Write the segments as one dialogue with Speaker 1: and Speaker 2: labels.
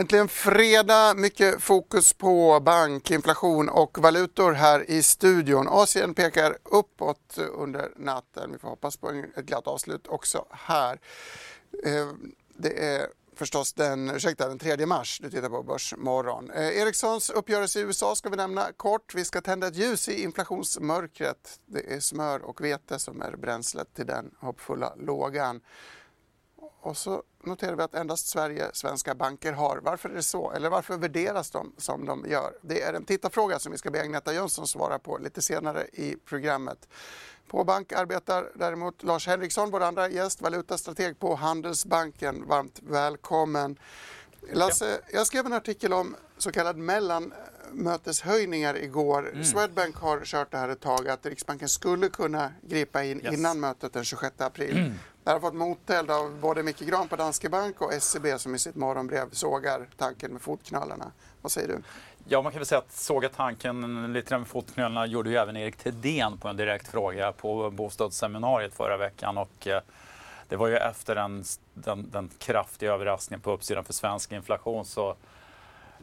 Speaker 1: Äntligen fredag, mycket fokus på bank, inflation och valutor här i studion. Asien pekar uppåt under natten. Vi får hoppas på ett glatt avslut också här. Eh, det är förstås den, ursäkta, den 3 mars du tittar på Börsmorgon. Eh, Ericssons uppgörelse i USA ska vi nämna kort. Vi ska tända ett ljus i inflationsmörkret. Det är smör och vete som är bränslet till den hoppfulla lågan. Och så noterar vi att endast Sverige svenska banker har. Varför är det så? Eller varför värderas de som de gör? Det är en tittarfråga som vi ska be Agneta Jönsson svara på lite senare i programmet. På bank arbetar däremot Lars Henriksson, vår andra gäst, valutastrateg på Handelsbanken. Varmt välkommen. Lasse, jag skrev en artikel om så kallad mellanmöteshöjningar igår. Mm. Swedbank har kört det här ett tag att Riksbanken skulle kunna gripa in yes. innan mötet den 26 april. Mm. Det har fått moteld av både Micke Gran på Danske Bank och SCB som i sitt morgonbrev sågar tanken med fotknölarna. Vad säger du?
Speaker 2: Ja, man kan väl säga att såga tanken lite med fotknölarna gjorde ju även Erik Thedéen på en direkt fråga på bostadsseminariet förra veckan. Och, eh, det var ju efter den, den, den kraftiga överraskningen på uppsidan för svensk inflation så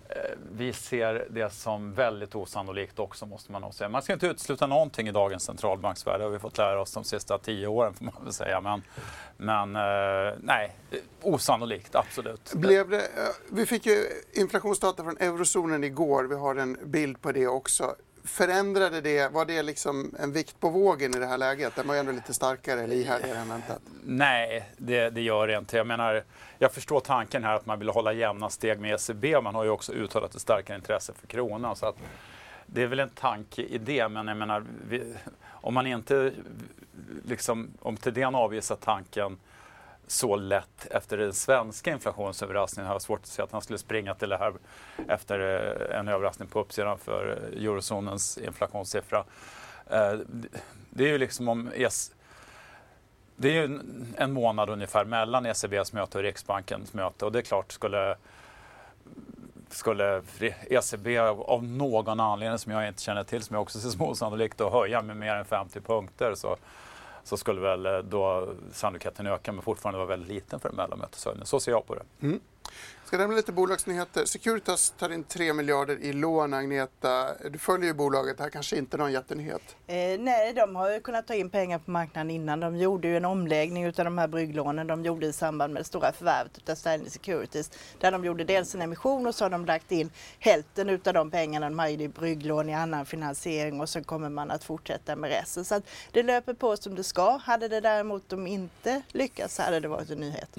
Speaker 2: Eh, vi ser det som väldigt osannolikt också måste man nog säga. Man ska inte utesluta någonting i dagens centralbanksvärld. Det har vi fått lära oss de sista tio åren får man väl säga. Men, men eh, nej, osannolikt absolut.
Speaker 1: Blev det, eh, vi fick ju inflationsdata från eurozonen igår. Vi har en bild på det också. Förändrade det, var det liksom en vikt på vågen i det här läget? Den var ju ändå lite starkare eller ihärdigare än väntat.
Speaker 2: Nej, det, det gör det inte. Jag menar, jag förstår tanken här att man vill hålla jämna steg med ECB och man har ju också uttalat ett starkare intresse för kronan. Så att det är väl en tanke i det, men jag menar, vi, om man inte, liksom, om Thedéen avvisar tanken så lätt efter den svenska inflationsöverraskningen Jag har svårt att se att han skulle springa till det här efter eh, en överraskning på uppsidan för eh, eurozonens inflationssiffra. Eh, det är ju liksom om ES det är ju en månad ungefär mellan ECBs möte och Riksbankens möte och det är klart skulle skulle ECB av någon anledning som jag inte känner till, som jag också ser som osannolikt, att höja med mer än 50 punkter så, så skulle väl eh, då sannolikheten öka men fortfarande vara väldigt liten för en mellanmöteshöjning. Så ser jag på det. Mm.
Speaker 1: Ska nämna lite bolagsnyheter. Securitas tar in 3 miljarder i lån, Agneta. Du följer ju bolaget, det här kanske inte är någon jättenyhet?
Speaker 3: Eh, nej, de har ju kunnat ta in pengar på marknaden innan. De gjorde ju en omläggning av de här brygglånen de gjorde i samband med det stora förvärvet av Stanley Securities. Där de gjorde dels en emission och så har de lagt in hälften av de pengarna de hade i brygglån i annan finansiering och så kommer man att fortsätta med resten. Så att det löper på som det ska. Hade det däremot de inte lyckats så hade det varit en nyhet.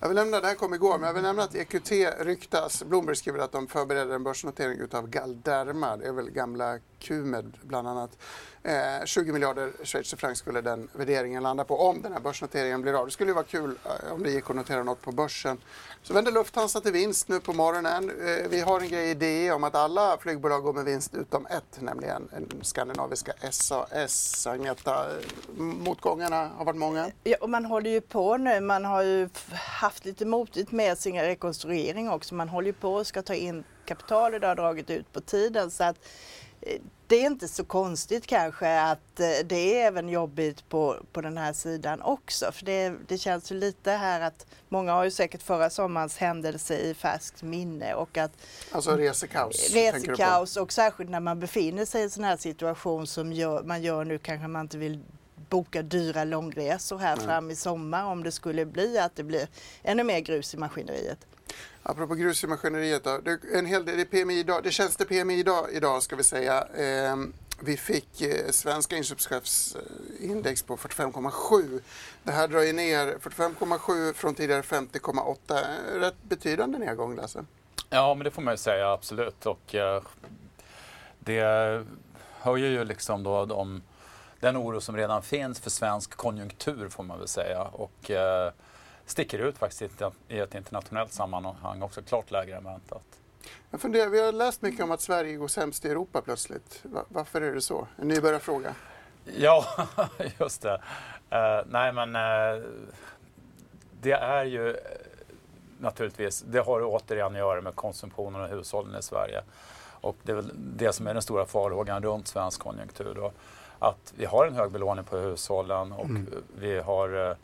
Speaker 1: Jag vill nämna, det här kom igår, men jag vill nämna att EQT EQT ryktas, Bloomberg skriver att de förbereder en börsnotering utav Galderma, det är väl gamla Qmed bland annat. Eh, 20 miljarder schweizerfranc skulle den värderingen landa på om den här börsnoteringen blir av. Det skulle ju vara kul eh, om det gick att notera något på börsen. Så vänder Lufthansa till vinst nu på morgonen. Eh, vi har en grej i DE om att alla flygbolag går med vinst utom ett, nämligen en skandinaviska SAS. Agneta, motgångarna har varit många.
Speaker 3: Ja, och man håller ju på nu. Man har ju haft lite motigt med sina rekonstruktioner rekonstruering också. Man håller ju på och ska ta in kapital och det har dragit ut på tiden. Så att det är inte så konstigt kanske att eh, det är även jobbigt på, på den här sidan också. För det, det känns ju lite här att många har ju säkert förra sommarens händelse i färskt minne och att
Speaker 1: Alltså resekaos?
Speaker 3: Resekaos och särskilt när man befinner sig i en sån här situation som gör, man gör nu kanske man inte vill boka dyra långresor här mm. fram i sommar om det skulle bli att det blir ännu mer grus i maskineriet.
Speaker 1: Apropå grus i maskineriet då. Det, en hel del, det, PMI idag, det känns det PMI idag, idag ska vi säga. Eh, vi fick eh, svenska inköpschefsindex på 45,7. Det här drar ju ner 45,7 från tidigare 50,8. Rätt betydande nedgång Lasse.
Speaker 2: Ja, men det får man ju säga absolut. Och, eh, det höjer ju liksom då de, den oro som redan finns för svensk konjunktur får man väl säga. Och, eh, sticker ut faktiskt i ett internationellt sammanhang också klart lägre än väntat.
Speaker 1: Jag funderar, vi har läst mycket om att Sverige går sämst i Europa plötsligt. Varför är det så? En nybörjarfråga.
Speaker 2: Ja, just det. Uh, nej, men uh, det är ju naturligtvis, det har återigen att göra med konsumtionen och hushållen i Sverige. Och det är väl det som är den stora farhågan runt svensk konjunktur. Då. Att vi har en hög belåning på hushållen och mm. vi har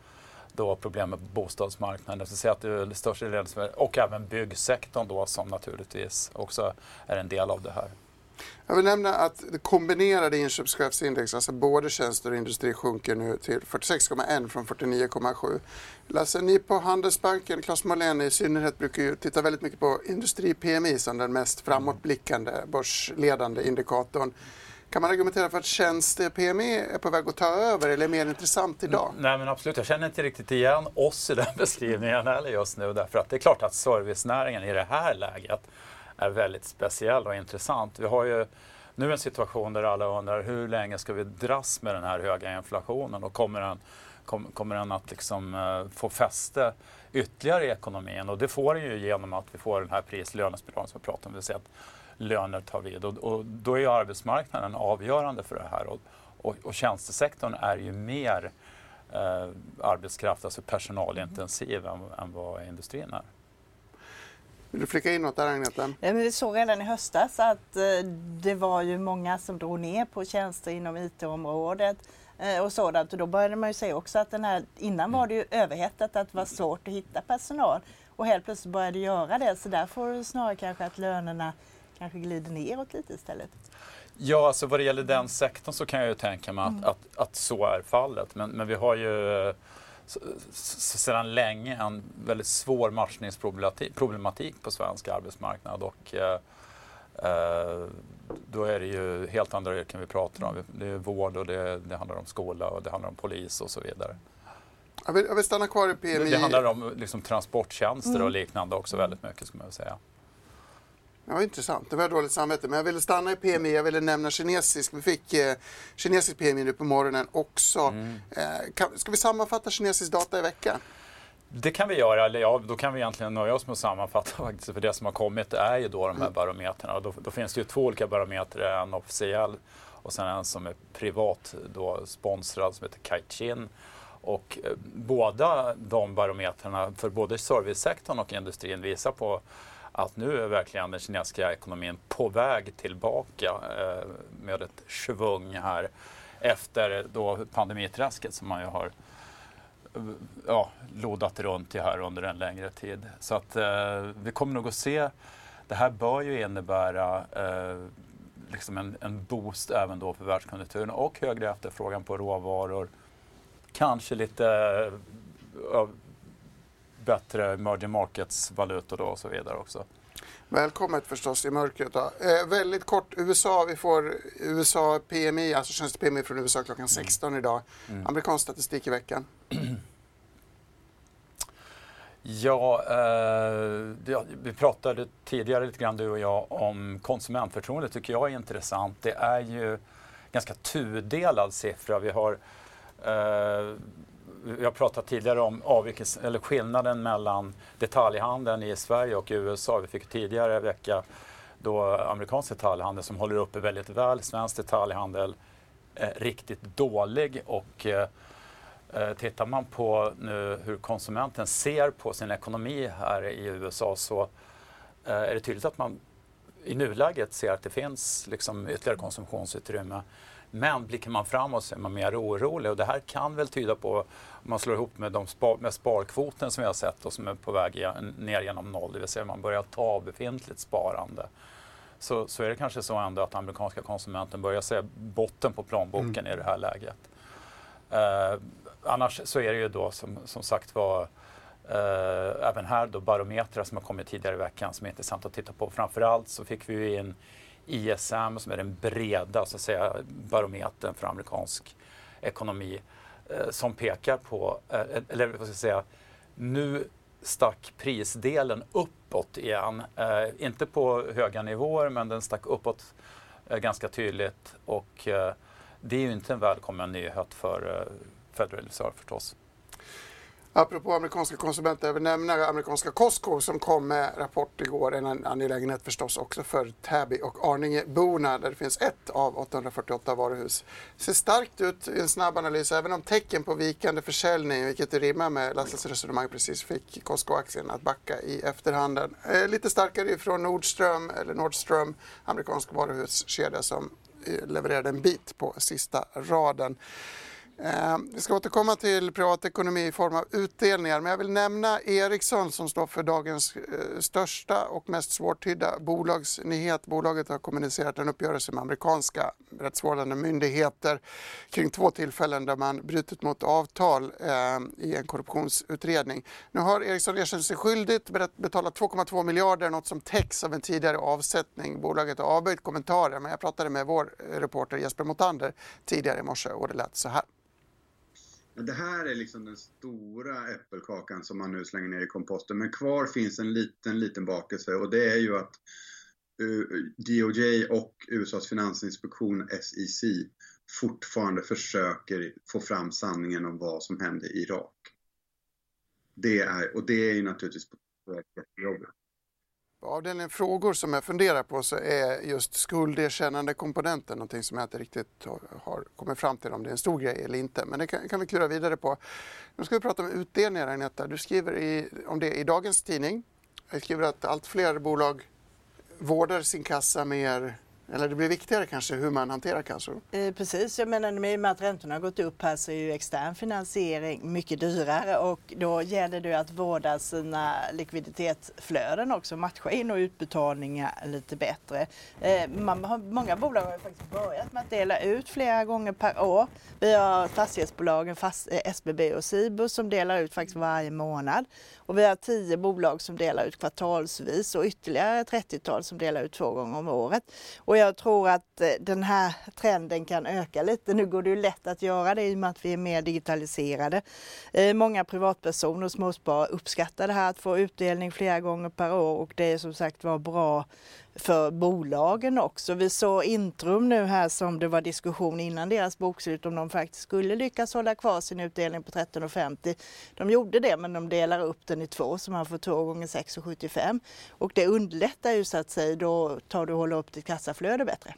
Speaker 2: då problem med bostadsmarknaden. Så att det är största delen, och även byggsektorn då som naturligtvis också är en del av det här.
Speaker 1: Jag vill nämna att det kombinerade inköpschefsindex, alltså både tjänster och industri, sjunker nu till 46,1 från 49,7. Lasse, ni på Handelsbanken, Claes Måhlén i synnerhet, brukar ju titta väldigt mycket på industri-PMI som den mest framåtblickande börsledande indikatorn. Kan man argumentera för att tjänste-PMI är på väg att ta över eller är mer intressant idag?
Speaker 2: Nej men absolut, jag känner inte riktigt igen oss i den beskrivningen heller just nu. Därför att det är klart att servicenäringen i det här läget är väldigt speciell och intressant. Vi har ju nu en situation där alla undrar hur länge ska vi dras med den här höga inflationen och kommer den, kom, kommer den att liksom, uh, få fäste ytterligare i ekonomin? Och det får den ju genom att vi får den här pris-lönespiralen som vi pratar om. Det vill säga att löner tar vid. Och, och då är ju arbetsmarknaden avgörande för det här. Och, och, och tjänstesektorn är ju mer eh, arbetskraft, alltså personalintensiv, än, än vad industrin är.
Speaker 1: Vill du flika in något där Agneta?
Speaker 3: Vi såg redan i höstas att eh, det var ju många som drog ner på tjänster inom IT-området eh, och sådant. Och då började man ju se också att den här, innan var det ju överhettat att det var svårt att hitta personal och helt plötsligt började det göra det. Så där får du snarare kanske att lönerna kanske glider neråt lite istället?
Speaker 2: Ja, alltså vad det gäller den sektorn så kan jag ju tänka mig att, mm. att, att, så är fallet. Men, men vi har ju sedan länge en väldigt svår matchningsproblematik på svensk arbetsmarknad. Och, eh, eh, då är det ju helt andra yrken vi pratar om. Det är vård och det, det handlar om skola och det handlar om polis och så vidare.
Speaker 1: Jag vill, jag vill stanna kvar i PMI.
Speaker 2: Det handlar om liksom, transporttjänster mm. och liknande också väldigt mycket, skulle man säga.
Speaker 1: Ja, intressant. Det var dåligt samvete. Men jag ville stanna i PMI. Jag ville nämna kinesisk. Vi fick eh, kinesisk PMI nu på morgonen också. Mm. Eh, kan, ska vi sammanfatta kinesisk data i veckan?
Speaker 2: Det kan vi göra. Eller ja, då kan vi egentligen nöja oss med att sammanfatta faktiskt. För det som har kommit är ju då de här mm. barometrarna. Då, då, finns det ju två olika barometrar. En officiell och sen en som är privat då sponsrad som heter Kaichin. Och eh, båda de barometrarna för både servicesektorn och industrin visar på att nu är verkligen den kinesiska ekonomin på väg tillbaka eh, med ett svung här efter då pandemiträsket som man ju har eh, ja, lodat runt i här under en längre tid. Så att eh, vi kommer nog att se, det här bör ju innebära eh, liksom en, en boost även då för världskonjunkturen och högre efterfrågan på råvaror. Kanske lite eh, bättre emerging markets-valutor och så vidare också.
Speaker 1: Välkommet förstås i mörkret. Då. Eh, väldigt kort, USA, vi får USA PMI, alltså tjänste-PMI från USA klockan 16 mm. idag. Mm. Amerikansk statistik i veckan.
Speaker 2: Ja, eh, vi pratade tidigare lite grann du och jag om konsumentförtroende tycker jag är intressant. Det är ju ganska tudelad siffra. Vi har eh, vi har pratat tidigare om eller skillnaden mellan detaljhandeln i Sverige och USA. Vi fick tidigare vecka då amerikansk detaljhandel som håller uppe väldigt väl. Svensk detaljhandel är riktigt dålig och eh, eh, tittar man på nu hur konsumenten ser på sin ekonomi här i USA så eh, är det tydligt att man i nuläget ser att det finns liksom ytterligare konsumtionsutrymme. Men blickar man framåt så är man mer orolig och det här kan väl tyda på, man slår ihop med, de spar, med sparkvoten som vi har sett och som är på väg ner genom noll, det vill säga man börjar ta av befintligt sparande. Så, så är det kanske så ändå att amerikanska konsumenten börjar se botten på plånboken mm. i det här läget. Eh, annars så är det ju då som, som sagt var Uh, även här då barometrar som har kommit tidigare i veckan som är intressant att titta på. Framförallt så fick vi in ISM som är den breda så att säga, barometern för amerikansk ekonomi eh, Eh, som pekar på, eh, eller vad ska jag säga, nu stack prisdelen uppåt igen. Eh, inte på höga nivåer men den stack uppåt eh, ganska tydligt och eh, det är ju inte en välkommen nyhet för eh, Federal Reserve förstås.
Speaker 1: Apropå amerikanska konsumenter, jag vill nämna amerikanska Costco som kom med rapport igår. En angelägenhet förstås också för Täby och Arningeborna där det finns ett av 848 varuhus. Ser starkt ut i en snabb analys även om tecken på vikande försäljning, vilket rimmar med Lasses resonemang precis, fick Costco-aktien att backa i efterhanden. Eh, lite starkare ifrån Nordström, eller Nordström, amerikansk varuhuskedja som eh, levererade en bit på sista raden. Eh, vi ska återkomma till privatekonomi i form av utdelningar men jag vill nämna Ericsson som står för dagens eh, största och mest svårtydda bolagsnyhet. Bolaget har kommunicerat en uppgörelse med amerikanska rättsvårdande myndigheter kring två tillfällen där man brutit mot avtal eh, i en korruptionsutredning. Nu har Ericsson erkänt sig skyldigt, betalat 2,2 miljarder, något som täcks av en tidigare avsättning. Bolaget har avböjt kommentarer men jag pratade med vår eh, reporter Jesper Motander tidigare i morse och det lät så här.
Speaker 4: Det här är liksom den stora äppelkakan som man nu slänger ner i komposten. Men kvar finns en liten, liten bakelse och det är ju att eh, DOJ och USAs finansinspektion SEC fortfarande försöker få fram sanningen om vad som hände i Irak. Det är, och det är ju naturligtvis på jättejobbigt.
Speaker 1: På avdelningen frågor som jag funderar på så är just skulderkännande komponenten någonting som jag inte riktigt har kommit fram till om det är en stor grej eller inte. Men det kan, kan vi klura vidare på. Nu ska vi prata om utdelningar Agneta. Du skriver i, om det i dagens tidning. Jag skriver att allt fler bolag vårdar sin kassa mer eller det blir viktigare kanske hur man hanterar kassor?
Speaker 3: Eh, precis, jag menar med att räntorna har gått upp här så är ju extern finansiering mycket dyrare och då gäller det att vårda sina likviditetsflöden också, matcha in och utbetalningar lite bättre. Eh, man har, många bolag har faktiskt börjat med att dela ut flera gånger per år. Vi har fastighetsbolagen fast, eh, SBB och Cibus som delar ut faktiskt varje månad. Och vi har tio bolag som delar ut kvartalsvis och ytterligare 30-tal som delar ut två gånger om året. Och jag tror att eh, den här trenden kan öka lite. Nu går det ju lätt att göra det i och med att vi är mer digitaliserade. Eh, många privatpersoner och småsparare uppskattar det här att få utdelning flera gånger per år och det är som sagt var bra för bolagen också. Vi såg Intrum nu här som det var diskussion innan deras bokslut om de faktiskt skulle lyckas hålla kvar sin utdelning på 13,50. De gjorde det men de delar upp den i två så man får två gånger 6,75 och det underlättar ju så att säga då tar du och håller upp ditt kassaflöde bättre.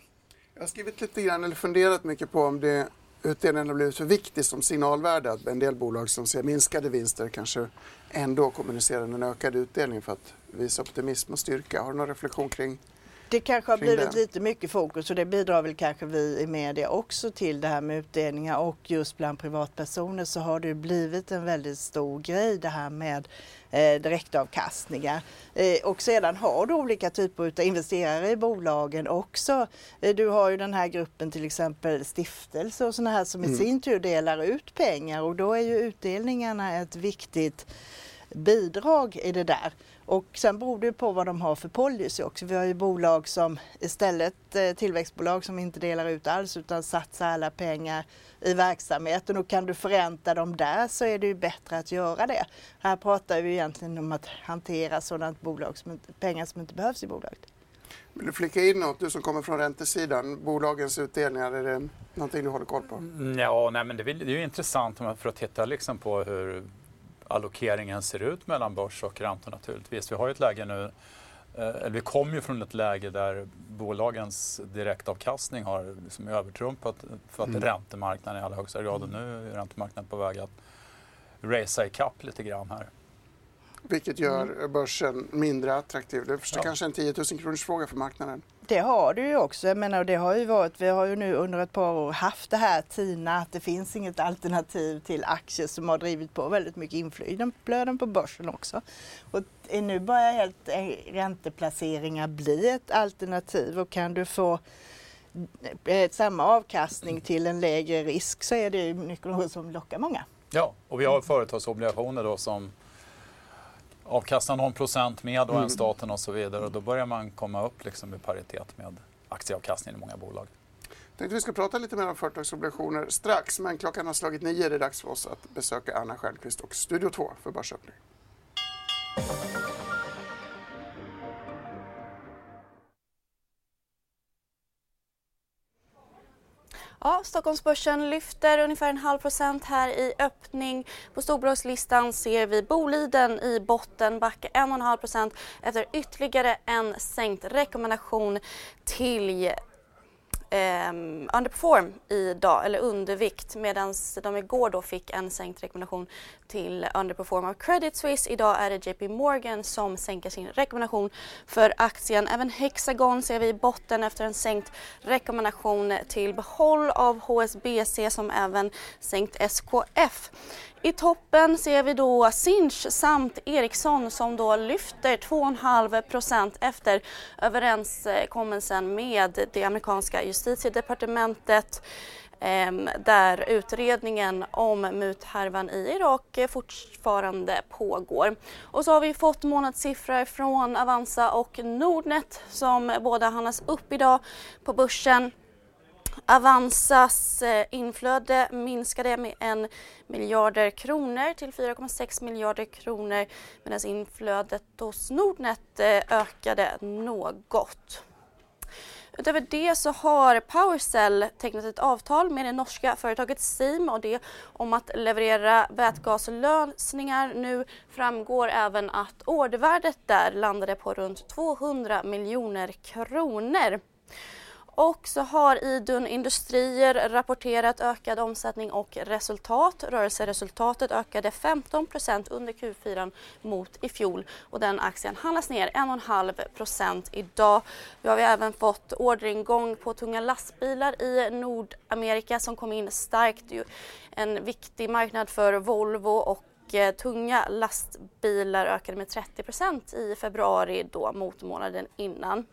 Speaker 1: Jag har skrivit lite grann eller funderat mycket på om det utdelningen har blivit för viktig som signalvärde att en del bolag som ser minskade vinster kanske ändå kommunicerar en ökad utdelning för att visa optimism och styrka. Har du någon reflektion kring
Speaker 3: det kanske har blivit det. lite mycket fokus och det bidrar väl kanske vi i media också till det här med utdelningar och just bland privatpersoner så har det blivit en väldigt stor grej det här med eh, direktavkastningar. Eh, och sedan har du olika typer av investerare i bolagen också. Eh, du har ju den här gruppen till exempel stiftelser och sådana här som mm. i sin tur delar ut pengar och då är ju utdelningarna ett viktigt bidrag i det där. Och sen beror det på vad de har för policy också. Vi har ju bolag som istället eh, tillväxtbolag som inte delar ut alls utan satsar alla pengar i verksamheten och kan du förränta dem där så är det ju bättre att göra det. Här pratar vi egentligen om att hantera sådant bolag som pengar som inte behövs i bolaget.
Speaker 1: Vill du flika in något, du som kommer från räntesidan, bolagens utdelningar, är det någonting du håller koll på?
Speaker 2: Ja, nej, men det är ju intressant för att titta liksom på hur allokeringen ser ut mellan börs och räntor naturligtvis. Vi har ju ett läge nu, eh, eller vi kommer ju från ett läge där bolagens direktavkastning har liksom övertrumpat för att mm. räntemarknaden i allra högsta grad och nu är räntemarknaden på väg att racea ikapp lite grann här.
Speaker 1: Vilket gör mm. börsen mindre attraktiv. Det är ja. kanske en 10 000 kronors fråga för marknaden.
Speaker 3: Det har du ju också. Jag menar, det har ju varit, vi har ju nu under ett par år haft det här TINA, att det finns inget alternativ till aktier som har drivit på väldigt mycket inflöden på börsen också. Och nu börjar helt eh, ränteplaceringar bli ett alternativ och kan du få eh, samma avkastning till en lägre risk så är det ju något som lockar många.
Speaker 2: Ja, och vi har företagsobligationer då som avkasta någon procent med och mm. än staten och så vidare. Och då börjar man komma upp liksom i paritet med aktieavkastningen i många bolag.
Speaker 1: Jag tänkte vi ska prata lite mer om företagsobligationer strax, men klockan har slagit nio. Det är dags för oss att besöka Anna Stjernquist och Studio 2 för Börsöppning.
Speaker 5: Ja, Stockholmsbörsen lyfter ungefär en halv procent här i öppning. På storbolagslistan ser vi Boliden i botten backa 1,5 procent efter ytterligare en sänkt rekommendation till eh, underperform idag, eller undervikt medan de igår då fick en sänkt rekommendation till underperform av Credit Suisse. Idag är det JP Morgan som sänker sin rekommendation för aktien. Även Hexagon ser vi i botten efter en sänkt rekommendation till behåll av HSBC som även sänkt SKF. I toppen ser vi då Sinch samt Ericsson som då lyfter 2,5% efter överenskommelsen med det amerikanska justitiedepartementet ehm, där utredningen om muthärvan i Irak fortfarande pågår. Och så har vi fått månadssiffror från Avanza och Nordnet som båda handlas upp idag på börsen. Avanzas eh, inflöde minskade med 1 miljarder kronor till 4,6 miljarder kronor medan inflödet hos Nordnet eh, ökade något. Utöver det så har Powercell tecknat ett avtal med det norska företaget Seam och det om att leverera vätgaslösningar. Nu framgår även att ordervärdet där landade på runt 200 miljoner kronor. Och så har Idun Industrier rapporterat ökad omsättning och resultat. Rörelseresultatet ökade 15% under Q4 mot i fjol och den aktien handlas ner 1,5% idag. Vi har även fått orderingång på tunga lastbilar i Nordamerika som kom in starkt. En viktig marknad för Volvo och eh, tunga lastbilar ökade med 30% i februari då mot månaden innan.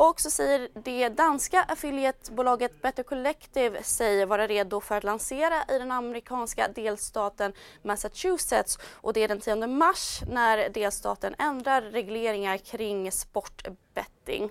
Speaker 5: Och så säger det danska affiliatebolaget Better Collective sig vara redo för att lansera i den amerikanska delstaten Massachusetts. Och det är den 10 mars när delstaten ändrar regleringar kring sportbetting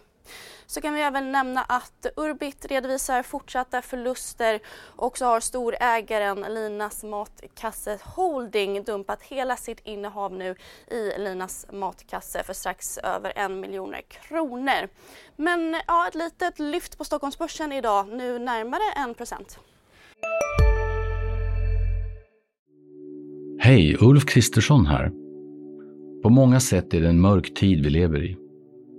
Speaker 5: så kan vi även nämna att Urbit redovisar fortsatta förluster och så har storägaren Linas Matkasse Holding dumpat hela sitt innehav nu i Linas Matkasse för strax över en miljon kronor. Men ja, ett litet lyft på Stockholmsbörsen idag, nu närmare 1 procent.
Speaker 6: Hej, Ulf Kristersson här. På många sätt är det en mörk tid vi lever i.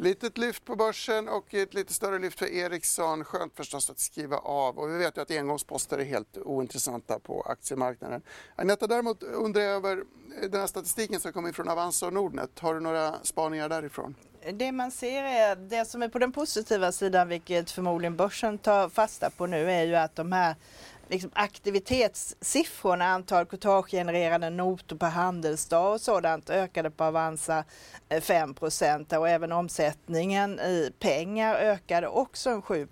Speaker 1: Litet lyft på börsen och ett lite större lyft för Ericsson. Skönt förstås att skriva av och vi vet ju att engångsposter är helt ointressanta på aktiemarknaden. Anetta, däremot undrar jag över eh, den här statistiken som kommer från Avanza och Nordnet. Har du några spaningar därifrån?
Speaker 3: Det man ser är, det som är på den positiva sidan, vilket förmodligen börsen tar fasta på nu, är ju att de här liksom aktivitetssiffrorna, antal courtagegenererade noter per handelsdag och sådant ökade på Avanza eh, 5 och även omsättningen i pengar ökade också en 7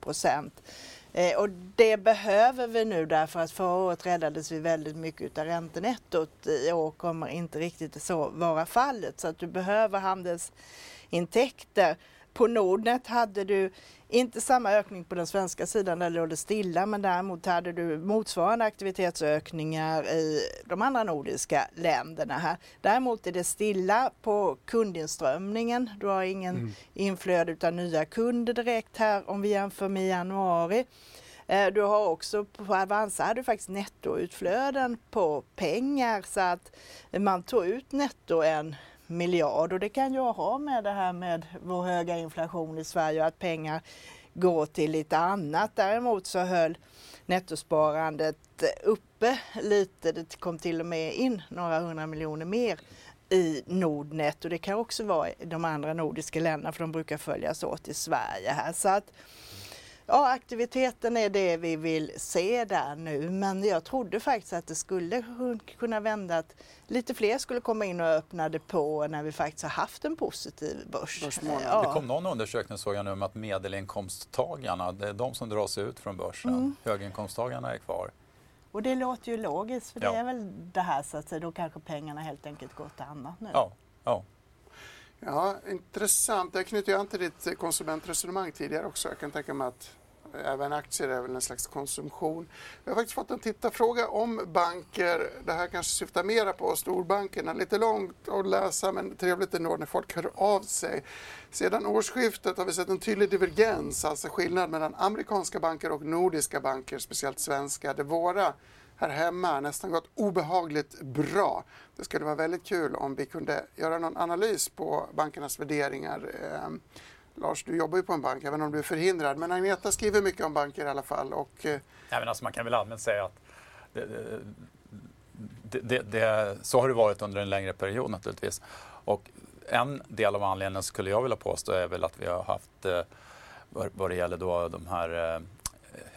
Speaker 3: eh, och det behöver vi nu därför att förra året räddades vi väldigt mycket av räntenettot. I år kommer inte riktigt så vara fallet så att du behöver handelsintäkter. På Nordnet hade du inte samma ökning på den svenska sidan, där låg det stilla, men däremot hade du motsvarande aktivitetsökningar i de andra nordiska länderna. här. Däremot är det stilla på kundinströmningen. Du har ingen mm. inflöde av nya kunder direkt här om vi jämför med januari. Eh, du har också på Avanza hade du faktiskt nettoutflöden på pengar så att man tog ut netto en miljard och det kan ju ha med det här med vår höga inflation i Sverige och att pengar går till lite annat. Däremot så höll nettosparandet uppe lite. Det kom till och med in några hundra miljoner mer i Nordnet och det kan också vara i de andra nordiska länderna för de brukar följas åt i Sverige här. Så att Ja, aktiviteten är det vi vill se där nu men jag trodde faktiskt att det skulle kunna vända att lite fler skulle komma in och öppna depåer när vi faktiskt har haft en positiv börs.
Speaker 2: Ja. Det kom någon undersökning såg jag nu om att medelinkomsttagarna, det är de som drar sig ut från börsen. Mm. Höginkomsttagarna är kvar.
Speaker 3: Och det låter ju logiskt för ja. det är väl det här så att då kanske pengarna helt enkelt går till annat nu.
Speaker 2: Ja, ja.
Speaker 1: Ja, intressant. Jag knyter an till ditt konsumentresonemang tidigare också. Jag kan tänka mig att eh, även aktier är väl en slags konsumtion. Vi har faktiskt fått en tittarfråga om banker. Det här kanske syftar mera på storbankerna. Lite långt att läsa men trevligt ändå när folk hör av sig. Sedan årsskiftet har vi sett en tydlig divergens, alltså skillnad mellan amerikanska banker och nordiska banker, speciellt svenska. Det våra här hemma nästan gått obehagligt bra. Det skulle vara väldigt kul om vi kunde göra någon analys på bankernas värderingar. Eh, Lars, du jobbar ju på en bank, även om du är förhindrad. Men Agneta skriver mycket om banker i alla fall. Och, eh...
Speaker 2: ja, men alltså man kan väl allmänt säga att det, det, det, det, så har det varit under en längre period naturligtvis. Och en del av anledningen skulle jag vilja påstå är väl att vi har haft eh, vad det gäller då de här eh,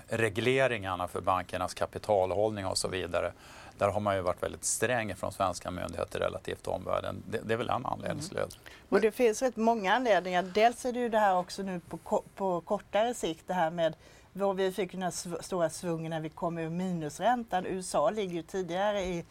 Speaker 2: regleringarna för bankernas kapitalhållning och så vidare. Där har man ju varit väldigt sträng från svenska myndigheter relativt omvärlden. Det, det är väl en anledning. Mm.
Speaker 3: Och det finns rätt många anledningar. Dels är det ju det här också nu på, på kortare sikt det här med vad vi fick den här stora svungen när vi kom ur minusräntan. USA ligger ju tidigare i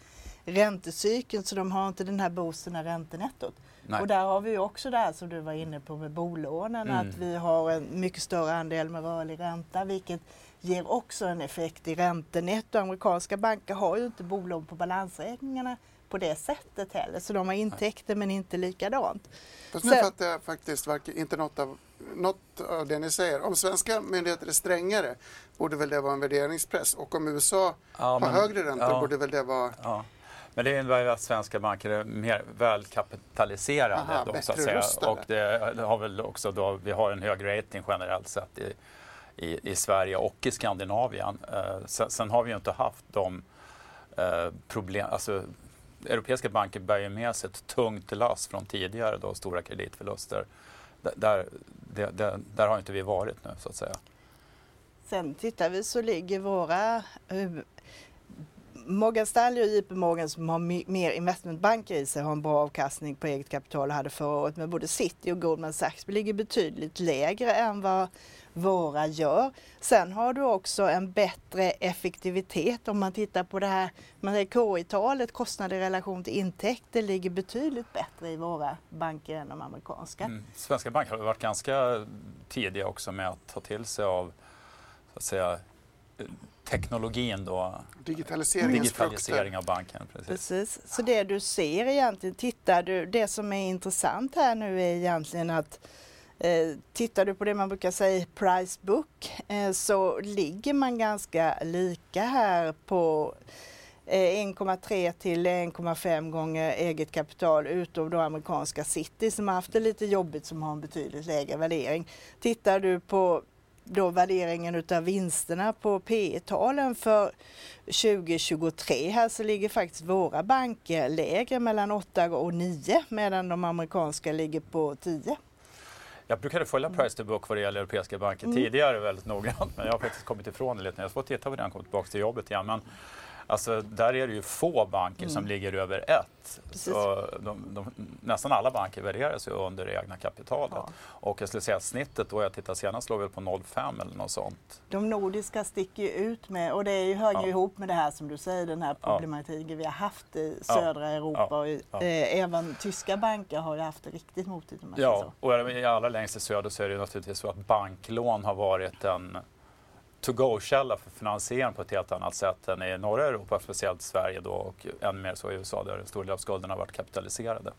Speaker 3: räntecykeln så de har inte den här boosten av räntenettot. Nej. Och där har vi också det här som du var inne på med bolånen, mm. att vi har en mycket större andel med rörlig ränta vilket ger också en effekt i räntenetto. Amerikanska banker har ju inte bolån på balansräkningarna på det sättet heller, så de har intäkter men inte likadant.
Speaker 1: Fast nu fattar jag faktiskt inte något av, något av det ni säger. Om svenska myndigheter är strängare borde väl det vara en värderingspress och om USA ja, har men, högre räntor ja, borde väl det vara ja.
Speaker 2: Men det innebär ju att svenska banker är mer välkapitaliserade. Aha, då, så att säga. Och det har väl också då, vi har en hög rating generellt sett i, i, i Sverige och i Skandinavien. Eh, sen, sen, har vi ju inte haft de eh, problem, alltså europeiska banker bär ju med sig ett tungt lass från tidigare då, stora kreditförluster. Där, där, där, där har inte vi varit nu så att säga.
Speaker 3: Sen tittar vi så ligger våra eh, Morgan Stanley och JP Morgan som har mer investmentbanker i sig har en bra avkastning på eget kapital och hade förra året. Men både City och Goldman Sachs ligger betydligt lägre än vad våra gör. Sen har du också en bättre effektivitet om man tittar på det här KI-talet, kostnad i relation till intäkter, ligger betydligt bättre i våra banker än de amerikanska. Mm.
Speaker 2: Svenska banker har varit ganska tidiga också med att ta till sig av så att säga, teknologin då. Digitalisering av banken. Precis.
Speaker 3: precis. Så det du ser egentligen, tittar du, det som är intressant här nu är egentligen att eh, tittar du på det man brukar säga price book eh, så ligger man ganska lika här på 1,3 eh, till 1,5 gånger eget kapital utom då amerikanska City som har haft det lite jobbigt som har en betydligt lägre värdering. Tittar du på då värderingen utav vinsterna på P talen för 2023 här så ligger faktiskt våra banker lägre mellan 8 och 9 medan de amerikanska ligger på 10.
Speaker 2: Jag brukade följa price to book vad det gäller europeiska banker mm. tidigare väldigt noggrant men jag har faktiskt kommit ifrån det lite. Jag får titta på det när jag kommer tillbaka till jobbet igen. Men Alltså, där är det ju få banker mm. som ligger över ett. Så de, de, nästan alla banker värderas ju under det egna kapitalet. Ja. Och jag skulle säga att snittet då jag tittade senast låg väl på 0,5 eller något sånt.
Speaker 3: De nordiska sticker ju ut med, och det är ju, hör ja. ju ihop med det här som du säger, den här problematiken ja. vi har haft i södra Europa. Och, eh, även tyska banker har ju haft det riktigt motigt.
Speaker 2: Ja, och i allra längst i söder så är det naturligtvis så att banklån har varit en to-go-källa för finansiering på ett helt annat sätt än i norra Europa, speciellt Sverige då och än mer så i USA där en stor del av skulderna varit kapitaliserade.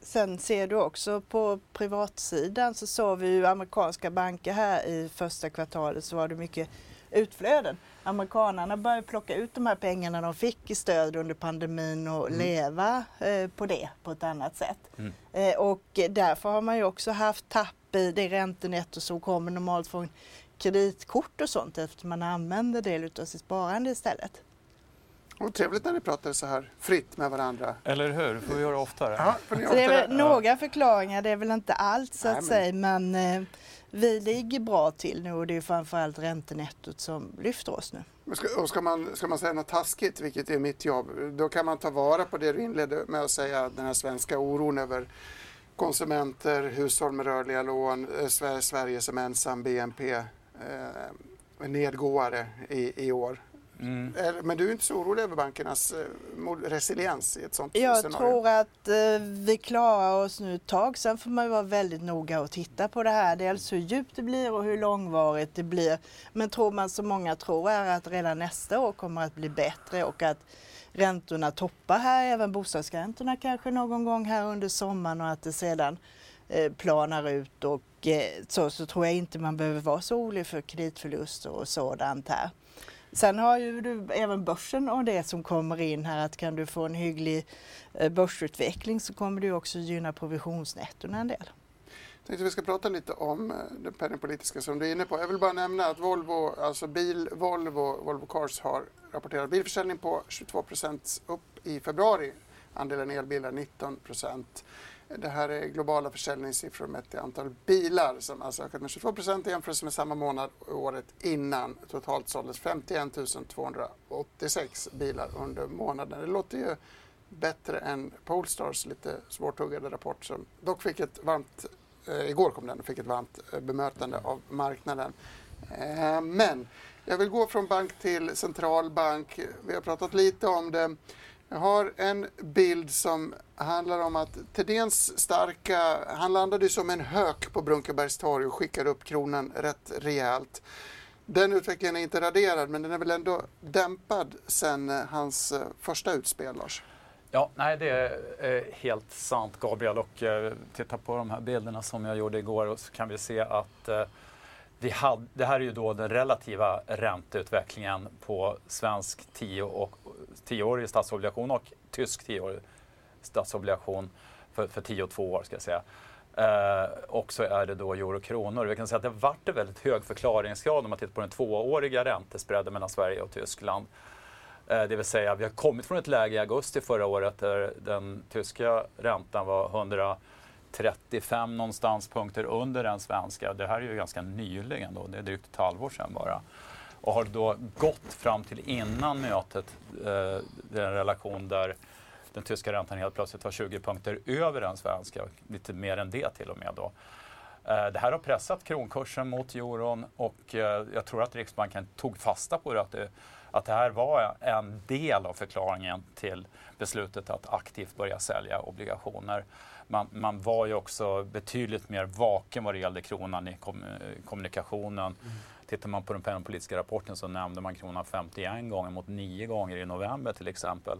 Speaker 3: Sen ser du också på privatsidan så såg vi ju amerikanska banker här i första kvartalet så var det mycket utflöden. Amerikanerna började plocka ut de här pengarna de fick i stöd under pandemin och mm. leva eh, på det på ett annat sätt. Mm. Eh, och därför har man ju också haft tapp i det räntenetto som kommer normalt från kreditkort och sånt eftersom man använder del av sitt sparande istället.
Speaker 1: Och trevligt när ni pratar så här fritt med varandra.
Speaker 2: Eller hur, det får vi göra oftare. Ja,
Speaker 3: så det är väl några förklaringar, det är väl inte allt så Nej, att men... säga men eh, vi ligger bra till nu och det är framförallt räntenettot som lyfter oss nu.
Speaker 1: Ska, och ska, man, ska man säga något taskigt, vilket är mitt jobb, då kan man ta vara på det du inledde med att säga, den här svenska oron över konsumenter, hushåll med rörliga lån, eh, Sverige som ensam BNP eh, nedgåare i, i år. Mm. Men du är inte så orolig över bankernas eh, resiliens i ett sånt
Speaker 3: Jag
Speaker 1: scenario?
Speaker 3: tror att eh, vi klarar oss nu ett tag. Sen får man vara väldigt noga och titta på det här. Dels hur djupt det blir och hur långvarigt det blir. Men tror man som många tror är att redan nästa år kommer att bli bättre och att räntorna toppar här, även bostadsräntorna kanske någon gång här under sommaren och att det sedan Eh, planar ut och eh, så, så tror jag inte man behöver vara så orolig för kreditförluster och sådant här. Sen har ju du även börsen och det som kommer in här att kan du få en hygglig eh, börsutveckling så kommer det också gynna provisionsnettona en del.
Speaker 1: Jag tänkte vi ska prata lite om det penningpolitiska som du är inne på. Jag vill bara nämna att Volvo, alltså bil, Volvo, Volvo Cars har rapporterat bilförsäljning på 22% upp i februari. Andelen elbilar 19 det här är globala försäljningssiffror mätt i antal bilar som alltså ökat med 22 i jämförelse med samma månad året innan. Totalt såldes 51 286 bilar under månaden. Det låter ju bättre än Polestars lite svårtuggade rapport som dock fick ett varmt, eh, igår kom den och fick ett varmt eh, bemötande av marknaden. Eh, men jag vill gå från bank till centralbank. Vi har pratat lite om det. Jag har en bild som handlar om att Thedéens starka, han landade som en hök på Brunkebergs torg och skickade upp kronan rätt rejält. Den utvecklingen är inte raderad men den är väl ändå dämpad sen eh, hans eh, första utspel, Lars?
Speaker 2: Ja, nej det är helt sant Gabriel och eh, titta på de här bilderna som jag gjorde igår och så kan vi se att eh, vi hade, det här är ju då den relativa ränteutvecklingen på svensk 10 och 10-årig statsobligation och tysk 10-årig statsobligation för, för 10 och 2 år ska jag säga. Eh, och så är det då euro och kronor. Vi kan säga att det vart en väldigt hög förklaringsgrad om man tittar på den tvååriga räntespreaden mellan Sverige och Tyskland. Eh, det vill säga, vi har kommit från ett läge i augusti förra året där den tyska räntan var 100... 35 någonstans punkter under den svenska. Det här är ju ganska nyligen då, det är drygt ett halvår sedan bara och har då gått fram till innan mötet, eh, den relation där den tyska räntan helt plötsligt var 20 punkter över den svenska, lite mer än det till och med. Då. Eh, det här har pressat kronkursen mot euron och eh, jag tror att Riksbanken tog fasta på det att, det, att det här var en del av förklaringen till beslutet att aktivt börja sälja obligationer. Man, man var ju också betydligt mer vaken vad det gällde kronan i kom, kommunikationen. Mm Tittar man på den penningpolitiska rapporten så nämnde man kronan 51 gånger mot 9 gånger i november till exempel.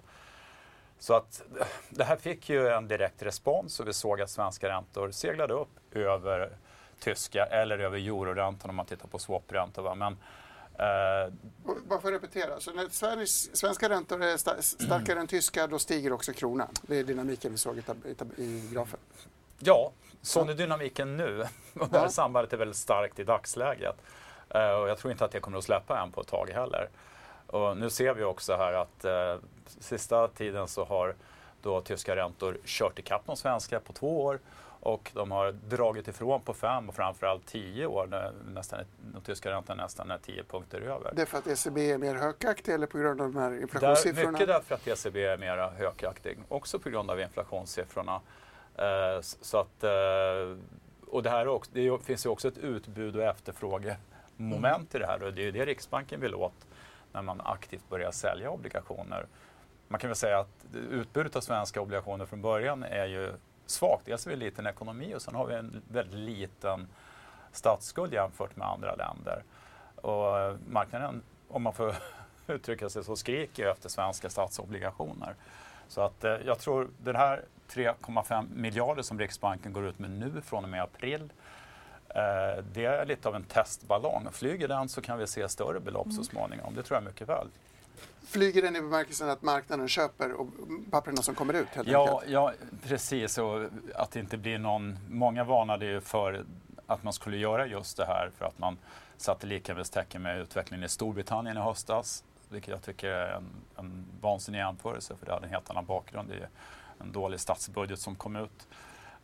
Speaker 2: Så att det här fick ju en direkt respons och vi såg att svenska räntor seglade upp över tyska eller över euroräntan om man tittar på swapräntor. Men
Speaker 1: Uh, Bara för att repetera, så när Sveriges, svenska räntor är starkare än tyska, då stiger också kronan? Det är dynamiken vi såg i, i, grafen?
Speaker 2: Ja, sån är dynamiken nu. Och det här sambandet är väldigt starkt i dagsläget. Eh, och jag tror inte att det kommer att släppa än på ett tag heller. Och nu ser vi också här att eh, sista tiden så har då tyska räntor kört ikapp de svenska på två år och de har dragit ifrån på fem och framförallt tio år. När nästan, de tyska räntan nästan är tio punkter över.
Speaker 1: Det är för att ECB är mer högaktig eller på grund av de här inflationssiffrorna?
Speaker 2: Där, mycket därför att ECB är mer högaktig, också på grund av inflationssiffrorna. Eh, så att, eh, och det, här också, det finns ju också ett utbud och efterfråge moment i det här och det är det Riksbanken vill åt när man aktivt börjar sälja obligationer. Man kan väl säga att utbudet av svenska obligationer från början är ju svagt. Dels är vi en liten ekonomi och sen har vi en väldigt liten statsskuld jämfört med andra länder. Och marknaden, om man får uttrycka sig så, skriker efter svenska statsobligationer. Så att eh, jag tror den här 3,5 miljarder som Riksbanken går ut med nu från och med april Eh, det är lite av en testballong. Flyger den så kan vi se större belopp mm. så småningom. Det tror jag mycket väl.
Speaker 1: Flyger den i bemärkelsen att marknaden köper och papperna som kommer ut? Helt
Speaker 2: ja,
Speaker 1: enkelt?
Speaker 2: ja, precis. Och att det inte blir någon... Många varnade ju för att man skulle göra just det här för att man satte likhetstecken med utvecklingen i Storbritannien i höstas. Vilket jag tycker är en, en vansinnig jämförelse för det hade en helt annan bakgrund. Det är en dålig statsbudget som kom ut.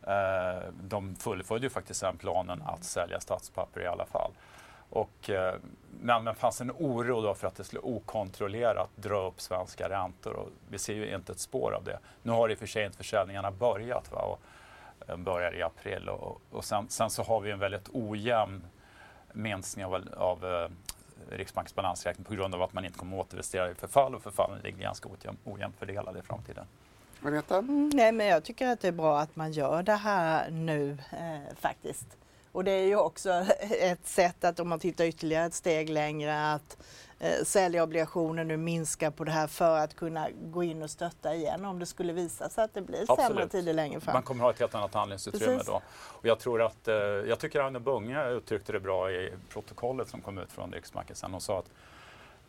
Speaker 2: Eh, de fullföljde ju faktiskt den planen att sälja statspapper i alla fall. Och, eh, men det fanns en oro då för att det skulle okontrollerat dra upp svenska räntor och vi ser ju inte ett spår av det. Nu har i och för sig inte försäljningarna börjat va? och eh, börjar i april och, och sen, sen, så har vi en väldigt ojämn minskning av, av eh, Riksbankens balansräkning på grund av att man inte kommer att återinvestera i förfall och förfallen ligger ganska ojämnt fördelade i framtiden.
Speaker 1: Agneta?
Speaker 3: Mm, nej, men jag tycker att det är bra att man gör det här nu eh, faktiskt. Och det är ju också ett sätt att om man tittar ytterligare ett steg längre att eh, sälja obligationer nu minska på det här för att kunna gå in och stötta igen om det skulle visa sig att det blir
Speaker 2: Absolut.
Speaker 3: sämre tider längre fram.
Speaker 2: Man kommer ha ett helt annat handlingsutrymme
Speaker 3: Precis.
Speaker 2: då. Och jag tror att, eh, jag tycker Agne Bunge uttryckte det bra i protokollet som kom ut från Riksbanken sen och sa att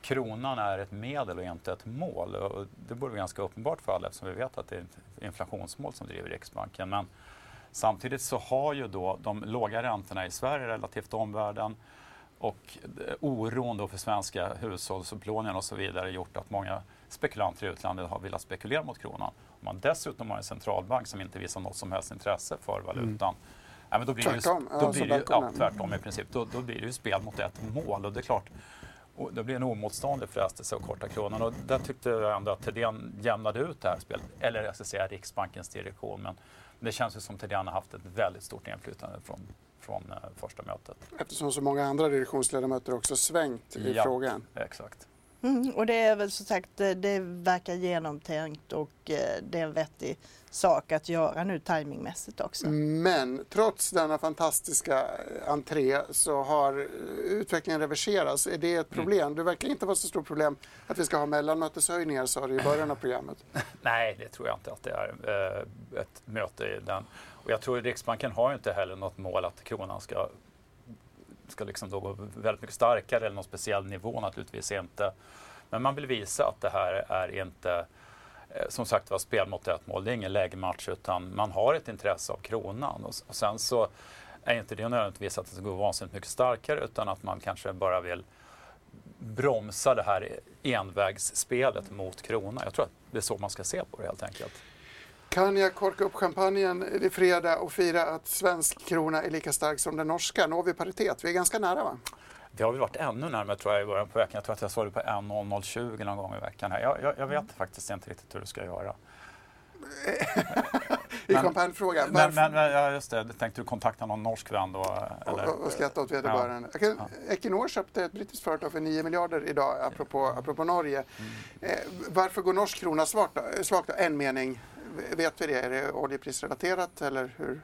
Speaker 2: kronan är ett medel och inte ett mål. Och det borde vara ganska uppenbart för alla eftersom vi vet att det är ett inflationsmål som driver Riksbanken. Men samtidigt så har ju då de låga räntorna i Sverige relativt omvärlden och oron då för svenska hushållsupplåningar och så vidare gjort att många spekulanter i utlandet har velat spekulera mot kronan. Om man dessutom har en centralbank som inte visar något som helst intresse för valutan Ja, men då blir
Speaker 1: Tvärtom,
Speaker 2: det ju, då blir det, ju- ja, tvärtom i princip. Då, då blir det ju spel mot ett mål och det är klart, och det blir en omotståndlig frestelse att korta kronan och där tyckte jag ändå att Thedéen jämnade ut det här spelet. Eller jag ska säga Riksbankens direktion, men det känns ju som Thedéen har haft ett väldigt stort inflytande från, från eh, första mötet.
Speaker 1: Eftersom så många andra direktionsledamöter också svängt i
Speaker 2: Ja.
Speaker 1: frågan.
Speaker 2: Exakt.
Speaker 3: Mm, och det är väl som sagt, det, det verkar genomtänkt och eh, det är en vettig sak att göra nu timingmässigt också.
Speaker 1: Men trots denna fantastiska eh, entré så har eh, utvecklingen reverserats. Är det ett problem? Det verkar inte vara så stort problem att vi ska ha mellanmöteshöjningar sa du i början av programmet.
Speaker 2: Nej, det tror jag inte att det är eh, ett möte i den. Och jag tror att Riksbanken har ju inte heller något mål att kronan ska, ska liksom då gå väldigt mycket starkare eller någon speciell nivå naturligtvis inte. Men man vill visa att det här är inte Eh, som sagt var spel mot ett mål. Det är ingen lägematch utan man har ett intresse av kronan. Och, och sen så är inte det nödvändigtvis att det ska gå vansinnigt mycket starkare utan att man kanske bara vill bromsa det här envägsspelet mot kronan. Jag tror att det är så man ska se på det helt enkelt.
Speaker 1: Kan jag korka upp champagnen i fredag och fira att svensk krona är lika stark som den norska? Når vi paritet? Vi är ganska nära va?
Speaker 2: Det har väl varit ännu närmare tror jag i början på veckan. Jag tror att jag såg det på 1.0020 någon gång i veckan. Här. Jag, jag, jag vet faktiskt inte riktigt hur du ska göra.
Speaker 1: I champagnefrågan.
Speaker 2: Men, men, men ja, just det, tänkte du kontakta någon norsk vän då? Eller?
Speaker 1: och, och skratta åt vederbörande. Jag kan- Equinor köpte ett brittiskt företag för 9 miljarder idag, apropå, apropå Norge.
Speaker 2: Mm.
Speaker 1: Eh, varför går norsk krona svagt då? svagt då? En mening. Vet vi det? Är det oljeprisrelaterat eller hur?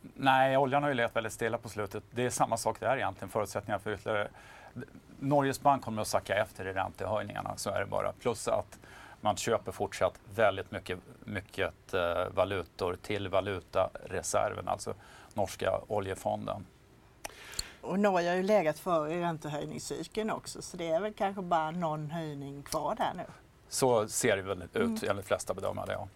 Speaker 2: Nej, oljan har ju legat väldigt stilla på slutet. Det är samma sak där egentligen. Förutsättningar för ytterligare... Norges bank kommer att sacka efter i räntehöjningarna, så är det bara. Plus att man köper fortsatt väldigt mycket, mycket eh, valutor till valutareserven, alltså norska oljefonden.
Speaker 3: Och Norge har ju legat före i räntehöjningscykeln också så det är väl kanske bara någon höjning kvar där nu.
Speaker 2: Så ser det väl ut enligt de flesta bedömare. Ja.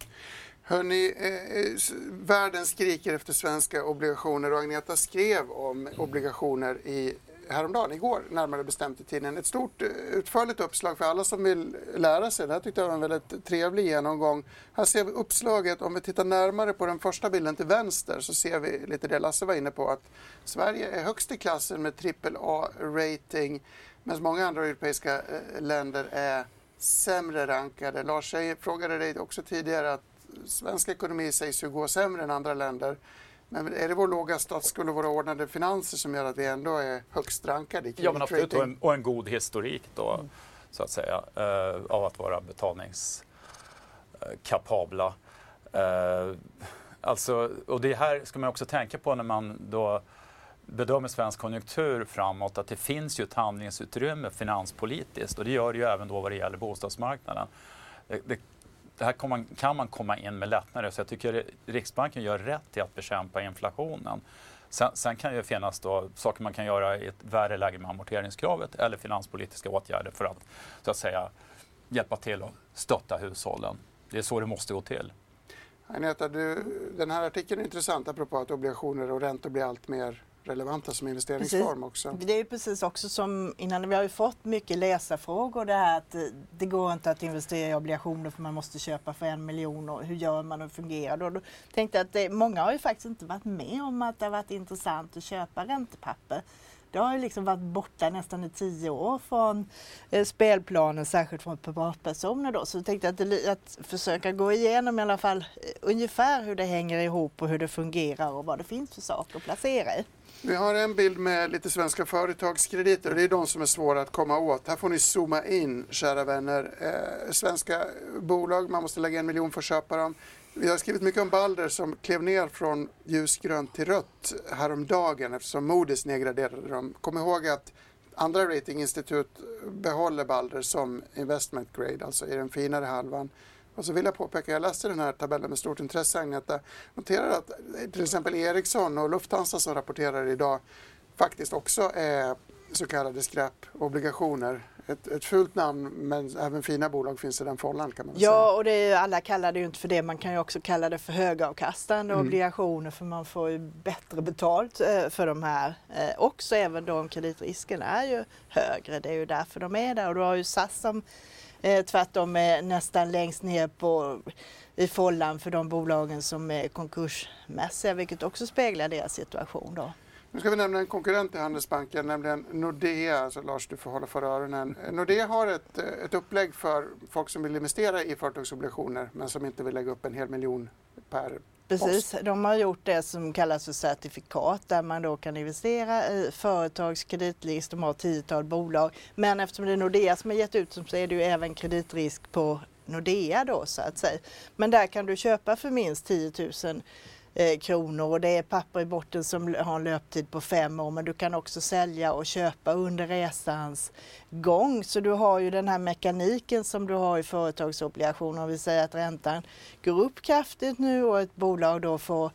Speaker 1: Hörni, eh, eh världen skriker efter svenska obligationer och Agneta skrev om obligationer i häromdagen, igår närmare bestämt i tidningen. Ett stort eh, utförligt uppslag för alla som vill lära sig. Det här tyckte jag var en väldigt trevlig genomgång. Här ser vi uppslaget. Om vi tittar närmare på den första bilden till vänster så ser vi lite det Lasse var inne på att Sverige är högst i klassen med AAA-rating medan många andra europeiska eh, länder är sämre rankade. Lars, jag frågade dig också tidigare att svensk ekonomi sägs ju gå sämre än andra länder. Men är det vår låga statsskuld och våra ordnade finanser som gör att vi ändå är högst rankade i
Speaker 2: Ja, men absolut. Och en, och en god historik då, så att säga, eh, av att vara betalningskapabla. Eh, alltså, och det här ska man också tänka på när man då bedömer svensk konjunktur framåt, att det finns ju ett handlingsutrymme finanspolitiskt och det gör det ju även då vad det gäller bostadsmarknaden. Det, det, det här kan man, kan man komma in med lättnader, så jag tycker Riksbanken gör rätt i att bekämpa inflationen. Sen, sen kan det finnas då saker man kan göra i ett värre läge med amorteringskravet eller finanspolitiska åtgärder för att så att säga hjälpa till och stötta hushållen. Det är så det måste gå till.
Speaker 1: Agneta, du, den här artikeln är intressant apropå att obligationer och räntor blir allt mer relevanta som investeringsform
Speaker 3: precis.
Speaker 1: också.
Speaker 3: Det är ju precis också som innan, vi har ju fått mycket läsarfrågor det här att det går inte att investera i obligationer för man måste köpa för en miljon och hur gör man och fungerar det? Och då tänkte jag att det, många har ju faktiskt inte varit med om att det har varit intressant att köpa räntepapper. Det har ju liksom varit borta nästan i tio år från eh, spelplanen, särskilt från privatpersoner då. Så jag tänkte att, det, att försöka gå igenom i alla fall eh, ungefär hur det hänger ihop och hur det fungerar och vad det finns för saker att placera i.
Speaker 1: Vi har en bild med lite svenska företagskrediter och det är de som är svåra att komma åt. Här får ni zooma in, kära vänner. Eh, svenska bolag, man måste lägga en miljon för att köpa dem. Vi har skrivit mycket om Balder som klev ner från ljusgrönt till rött häromdagen eftersom Moody's nedgraderade dem. Kom ihåg att andra ratinginstitut behåller Balder som investment grade, alltså i den finare halvan. Och så vill jag påpeka, jag läste den här tabellen med stort intresse Agneta. Noterar att till exempel Ericsson och Lufthansa som rapporterar idag faktiskt också är så kallade skräpobligationer. Ett, ett fult namn men även fina bolag finns i den fållan kan man
Speaker 3: ja,
Speaker 1: säga.
Speaker 3: Ja och det är, alla kallar det ju inte för det, man kan ju också kalla det för högavkastande
Speaker 1: Mm.
Speaker 3: obligationer för man får ju bättre betalt eh, för de här. Eh, också även då om kreditrisken är ju högre, det är ju därför de är där och du har ju SAS som eh, tvärtom är nästan längst ner på i follan för de bolagen som är konkursmässiga vilket också speglar deras situation då.
Speaker 1: Nu ska vi nämna en konkurrent till Handelsbanken, nämligen Nordea. Alltså Lars, du får hålla för öronen. Eh, Nordea har ett, eh, ett upplägg för folk som vill investera i företagsobligationer men som inte vill lägga upp en hel miljon per
Speaker 3: Precis, de har gjort det som kallas för certifikat där man då kan investera i företags kreditlist. De har tiotal bolag. Men eftersom det är Nordea som har gett ut dem så är det ju även kreditrisk på Nordea då så att säga. Men där kan du köpa för minst 10 000 eh, Eh, kronor och det är papper i botten som har en löptid på fem år men du kan också sälja och köpa under resans gång. Så du har ju den här mekaniken som du har i företagsobligationer. Om vi säger att räntan går upp kraftigt nu och ett bolag då får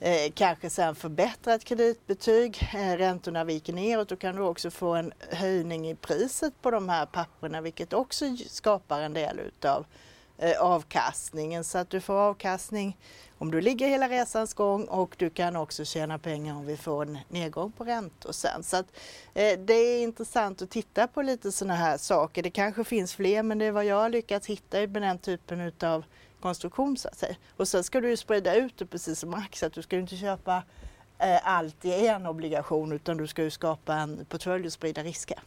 Speaker 3: Eh, kanske sen förbättrat kreditbetyg, eh, räntorna viker neråt, då kan du också få en höjning i priset på de här papperna vilket också skapar en del utav Eh, avkastningen. Så att du får avkastning om du ligger hela resans gång och du kan också tjäna pengar om vi får en nedgång på räntor sen. Så att, eh, det är intressant att titta på lite sådana här saker. Det kanske finns fler men det är vad jag har lyckats hitta med den typen utav konstruktion så att säga. Och sen ska du ju sprida ut det precis som aktier, att du ska ju inte köpa eh, allt i en obligation utan du ska ju skapa en portfölj och sprida risker.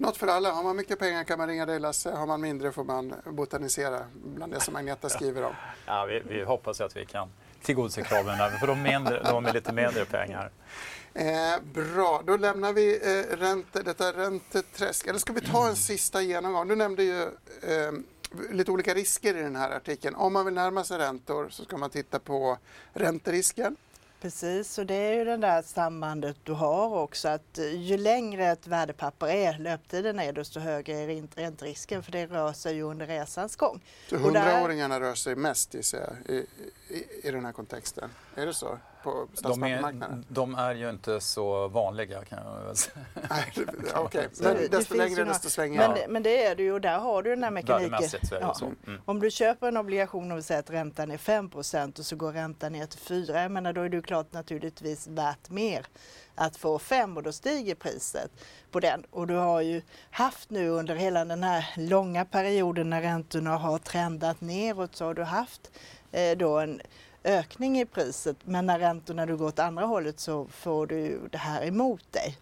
Speaker 1: Något för alla. Har man mycket pengar kan man ringa dig Lasse. Har man mindre får man botanisera bland det som Agneta skriver om.
Speaker 2: Ja, vi, vi hoppas att vi kan tillgodose kraven för de, mindre, de med lite mindre pengar.
Speaker 1: Eh, bra, då lämnar vi eh, ränte, detta ränteträsk. Eller ska vi ta en sista genomgång? Du nämnde ju eh, lite olika risker i den här artikeln. Om man vill närma sig räntor så ska man titta på ränterisken.
Speaker 3: Precis, och det är ju det där sambandet du har också att ju längre ett värdepapper är, löptiden är, desto högre är ränterisken för det rör sig ju under resans gång.
Speaker 1: Så 100-åringarna rör sig mest i, i, i, i den här kontexten? Är det så? På
Speaker 2: de, är, de är ju inte så vanliga kan jag väl säga.
Speaker 1: Okej, okay. men det, desto längre desto svängigare.
Speaker 3: Men, det, men det är det ju och där har du den här mekaniken.
Speaker 2: Så är det ja. så. Mm.
Speaker 3: Om du köper en obligation och vi säger att räntan är 5% och så går räntan ner till 4, jag menar då är det klart naturligtvis värt mer att få 5 och då stiger priset på den. Och du har ju haft nu under hela den här långa perioden när räntorna har trendat neråt så har du haft eh, då en ökning i priset men när räntorna du går åt andra hållet så får du det här emot dig.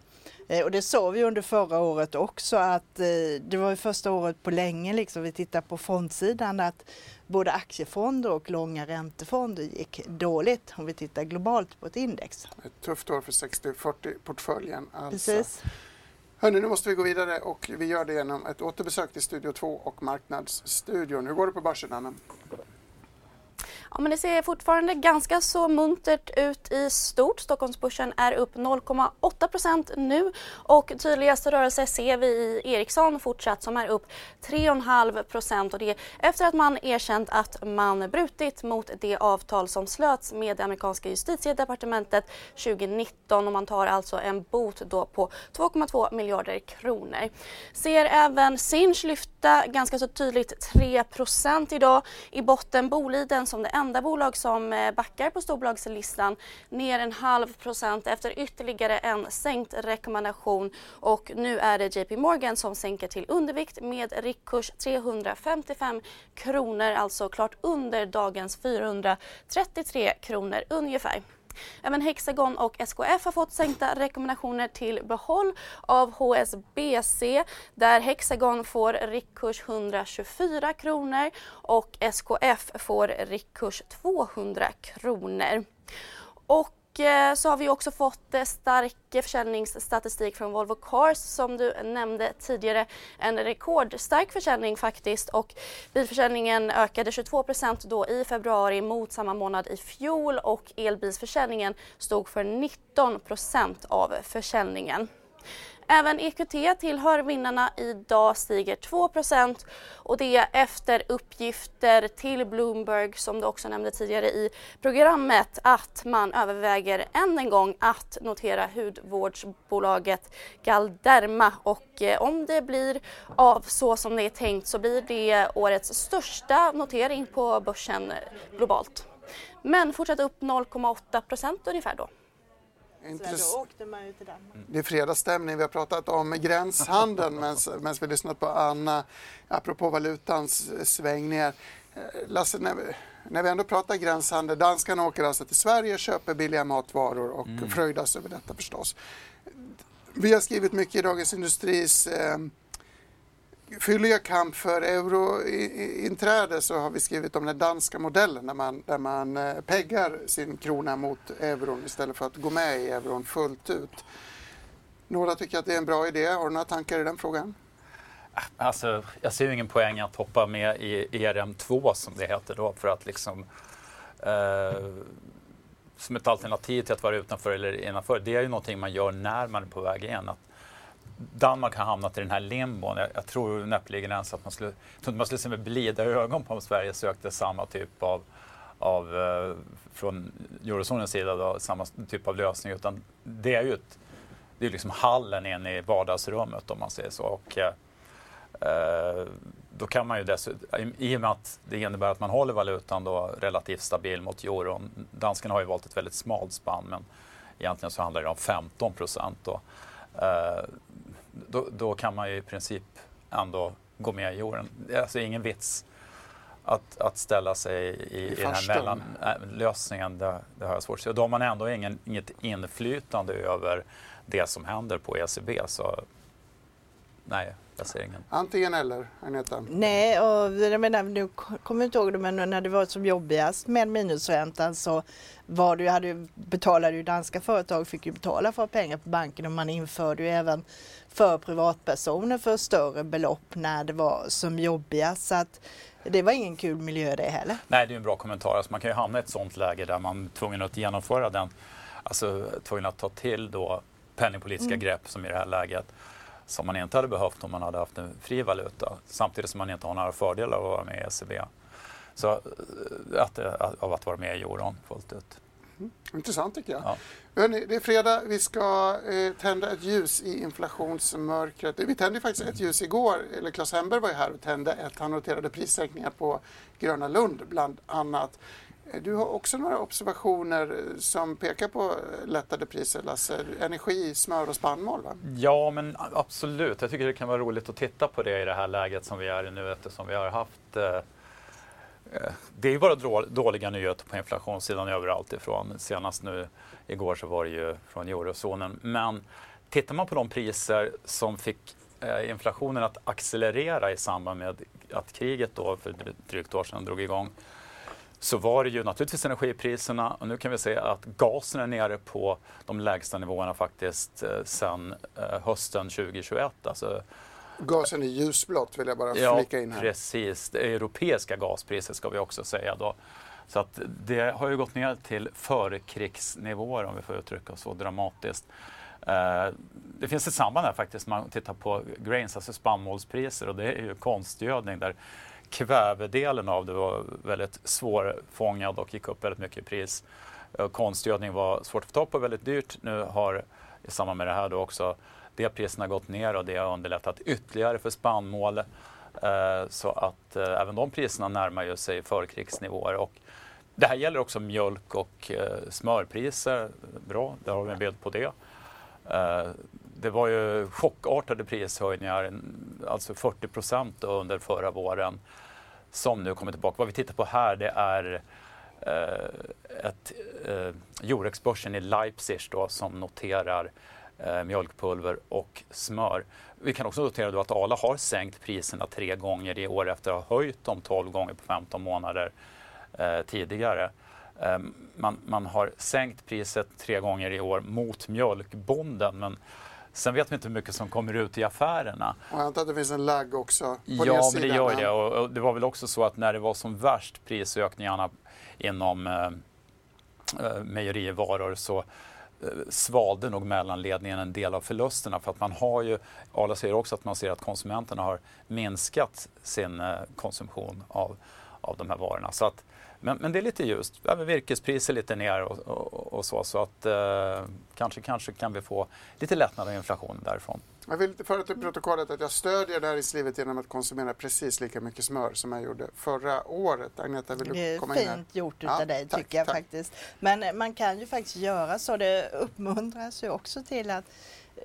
Speaker 3: Eh, och det såg vi under förra året också att eh, det var första året på länge liksom, vi tittar på fondsidan att både aktiefonder och långa räntefonder gick dåligt om vi tittar globalt på ett index.
Speaker 1: Ett tufft år för 60-40-portföljen alltså.
Speaker 3: Precis.
Speaker 1: Hörrni, nu måste vi gå vidare och vi gör det genom ett återbesök till Studio 2 och Marknadsstudion. Hur går det på börsen, Anna?
Speaker 5: Ja, men det ser fortfarande ganska så muntert ut i stort. Stockholmsbörsen är upp 0,8% nu och tydligast rörelse ser vi i Ericsson fortsatt som är upp 3,5 och det efter att man erkänt att man brutit mot det avtal som slöts med det amerikanska justitiedepartementet 2019 och man tar alltså en bot då på 2,2 miljarder kronor. Ser även Sinch lyfta ganska så tydligt 3% idag. I botten Boliden som det enda bolag som eh, backar på storbolagslistan ner en halv procent efter ytterligare en sänkt rekommendation och nu är det JP Morgan som sänker till undervikt med riktkurs 355 kronor, alltså klart under dagens 433 kronor ungefär. Även Hexagon och SKF har fått sänkta rekommendationer till behåll av HSBC där Hexagon får riktkurs 124 kronor och SKF får riktkurs 200 kronor. Och Eh, så har vi också fått eh, stark försäljningsstatistik från Volvo Cars som du nämnde tidigare. En rekordstark försäljning faktiskt och bilförsäljningen ökade 22 då i februari mot samma månad i fjol och elbilsförsäljningen stod för 19% av försäljningen. Även EQT tillhör vinnarna. Idag stiger 2 och det efter uppgifter till Bloomberg som du också nämnde tidigare i programmet att man överväger än en gång att notera hudvårdsbolaget Galderma och eh, om det blir av så som det är tänkt så blir det årets största notering på börsen globalt. Men fortsatt upp 0,8% ungefär då.
Speaker 3: Intress... då åkte man ju till Danmark.
Speaker 1: Mm. Det är fredagsstämning. Vi har pratat om gränshandeln medan vi lyssnat på Anna apropå valutans svängningar. Eh, Lasse, när vi, när vi ändå pratar gränshandel, danskarna åker alltså till Sverige, köper billiga matvaror och mm. fröjdas över detta förstås. Vi har skrivit mycket i Dagens Industris eh, fylliga kamp för eurointräde så har vi skrivit om den danska modellen där man, där man eh, peggar sin krona mot euron istället för att gå med i euron fullt ut. Några tycker att det är en bra idé. Har du några tankar i den frågan?
Speaker 2: Alltså, jag ser ju ingen poäng att hoppa med i ERM2 som det heter då för att liksom eh, som ett alternativ till att vara utanför eller innanför. Det är ju någonting man gör när man är på väg in. Att Danmark har hamnat i den här limbon. Jag, jag tror näppeligen ens att man skulle, man skulle se med blida ögon på om Sverige sökte samma typ av, av eh, från eurozonens sida, då, samma typ av lösning. Utan det är ju ett, det är liksom hallen in i vardagsrummet om man säger så. Och, eh, eh då kan man ju dessutom, i och med att det innebär att man håller valutan då relativt stabil mot euron. Danskarna har ju valt ett väldigt smalt spann men egentligen så handlar det om 15 procent. Eh, då, då, kan man ju i princip ändå gå med i jorden. Det är alltså ingen vits att, att ställa sig i, I, i den här mellanlösningen. Det, det har jag svårt att se. Då har man ändå ingen, inget inflytande över det som händer på ECB. Så nej, jag ser ingen.
Speaker 1: Antingen eller, Agneta?
Speaker 3: Nej, och jag menar, nu kommer jag inte ihåg det, men när det var som jobbigast med minusräntan så var det, hade, betalade ju danska företag, fick ju betala för pengar på banken och man införde ju även för privatpersoner för större belopp när det var som jobbigast. Så att det var ingen kul miljö det heller.
Speaker 2: Nej, det är en bra kommentar. Alltså man kan ju hamna i ett sådant läge där man är tvungen att genomföra den, alltså tvungen att ta till då penningpolitiska mm. grepp som i det här läget som man inte hade behövt om man hade haft en fri valuta samtidigt som man inte har några fördelar av att vara med i ECB. Så eh, att, av att vara med i euron fullt ut.
Speaker 1: Mm. Intressant tycker jag. Ja. Hörrni, det är fredag. Vi ska eh, tända ett ljus i inflationsmörkret. Vi tände faktiskt ett ljus igår. Eller Claes Hemberg var ju här och tände ett. Han noterade prissänkningar på Gröna Lund bland annat. Du har också några observationer eh, som pekar på eh, lättade priser, Lasse. Energi, smör och spannmål, va?
Speaker 2: Ja, men absolut. Jag tycker det kan vara roligt att titta på det i det här läget som vi är i nu eftersom vi har haft eh, eh det är ju bara dåliga nyheter på inflationssidan överallt ifrån. Senast nu igår så var det ju från eurozonen. Men tittar man på de priser som fick eh, inflationen att accelerera i samband med att kriget då för drygt år sedan drog igång så var det ju naturligtvis energipriserna och nu kan vi se att gasen är nere på de lägsta nivåerna faktiskt eh, sedan eh, hösten 2021. Alltså,
Speaker 1: Gasen är ljusblått vill jag bara flika in här.
Speaker 2: Precis. Det europeiska gaspriset ska vi också säga då. Så att det har ju gått ner till förkrigsnivåer om vi får uttrycka oss så dramatiskt. Eh, det finns ett samband här faktiskt man tittar på grains, alltså spannmålspriser och det är ju konstgödning där kvävedelen av det var väldigt svårfångad och gick upp väldigt mycket i pris. Eh, konstgödning var svårt att få tag på, väldigt dyrt. Nu har i samband med det här då också det priserna gått ner och det har underlättat ytterligare för spannmål. Eh, så att eh, även de priserna närmar ju sig förkrigsnivåer. Och Det här gäller också mjölk och smörpriser. Bra, där har vi en bild på det. Det var ju chockartade prishöjningar, alltså 40 procent under förra våren som nu kommer tillbaka. Vad vi tittar på här det är eh, ett, eh, Jorexbörsen i Leipzig då, som noterar eh, mjölkpulver och smör. Vi kan också notera då att Arla har sänkt priserna tre gånger i år efter att ha höjt dem 12 gånger på 15 månader eh, tidigare. Eh, man, man, har sänkt priset tre gånger i år mot mjölkbonden men Sen vet vi inte hur mycket som kommer ut i affärerna.
Speaker 1: Och jag antar att det finns en lag också på
Speaker 2: Ja, men det gör det. Och, och, det var väl också så att när det var som värst prisökningarna inom eh, eh mejerivaror så eh, svalde nog mellanledningen en del av förlusterna för att man har ju, Arla säger också att man ser att konsumenterna har minskat sin eh, konsumtion av, av de här varorna. Så att men, men det är lite ljust. Även virkespriser lite ner och, och, och så. Så att eh, kanske, kanske kan vi få lite lättnad av inflationen därifrån.
Speaker 1: Jag vill föra till protokollet att jag stödjer näringslivet genom att konsumera precis lika mycket smör som jag gjorde förra året. Agneta, vill du komma in
Speaker 3: här? Fint gjort utav ja, dig tack, tycker jag tack. faktiskt. Men eh, man kan ju faktiskt göra så. Det uppmuntras ju också till att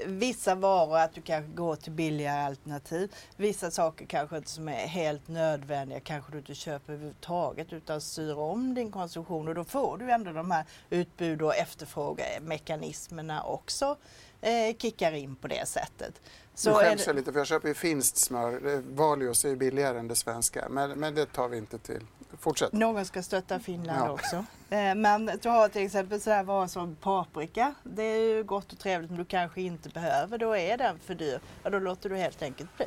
Speaker 3: vissa varor att du kanske går till billigare alternativ. Vissa saker kanske inte som är helt nödvändiga kanske du inte köper överhuvudtaget utan styr om din konsumtion och då får du ändå de här utbud och efterfrågemekanismerna också eh, kickar in på det sättet.
Speaker 1: Så nu skäms jag lite för jag köper ju finskt smör. Valios är ju billigare än det svenska men, men det tar vi inte till. Fortsätt.
Speaker 3: Någon ska stötta Finland ja. också. Eh, men du har till exempel sådär varor som paprika. Det är ju gott och trevligt men du kanske inte behöver. Då är den för dyr. Ja, då låter du helt enkelt bli.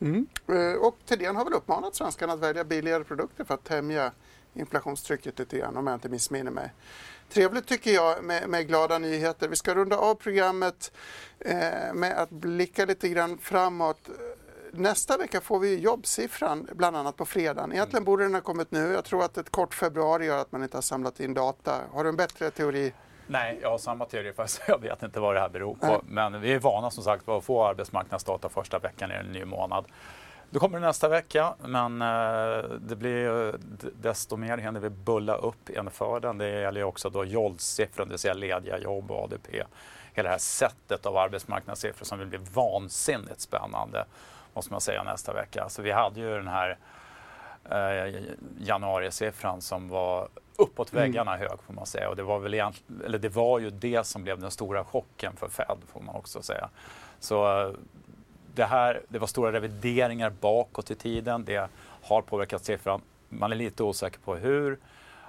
Speaker 1: Mm. Eh, och Thedéen har väl uppmanat svenskarna att välja billigare produkter för att tämja inflationstrycket lite grann om jag inte missminner mig. Trevligt tycker jag med, med, glada nyheter. Vi ska runda av programmet eh, med att blicka lite grann framåt. Nästa vecka får vi jobbsiffran, bland annat på fredagen. Egentligen borde den ha kommit nu. Jag tror att ett kort februari gör att man inte har samlat in data. Har du en bättre teori?
Speaker 2: Nej, jag har samma teori fast jag vet inte vad det här beror på. Nej. Men vi är vana som sagt att få arbetsmarknadsdata första veckan i en ny månad. Då kommer det nästa vecka, men eh, det blir desto mer hinner vi bulla upp inför den. Det gäller också då JOLTS-siffror, det vill säga lediga jobb och ADP. Hela det här sättet av arbetsmarknadssiffror som vill bli vansinnigt spännande, måste man säga nästa vecka. Så vi hade ju den här eh, januarisiffran som var uppåt mm. väggarna mm. hög får man säga. Och det var, väl eller det var ju det som blev den stora chocken för Fed får man också säga. Så eh, det, här, det var stora revideringar bakåt i tiden. Det har påverkat siffran. Man är lite osäker på hur.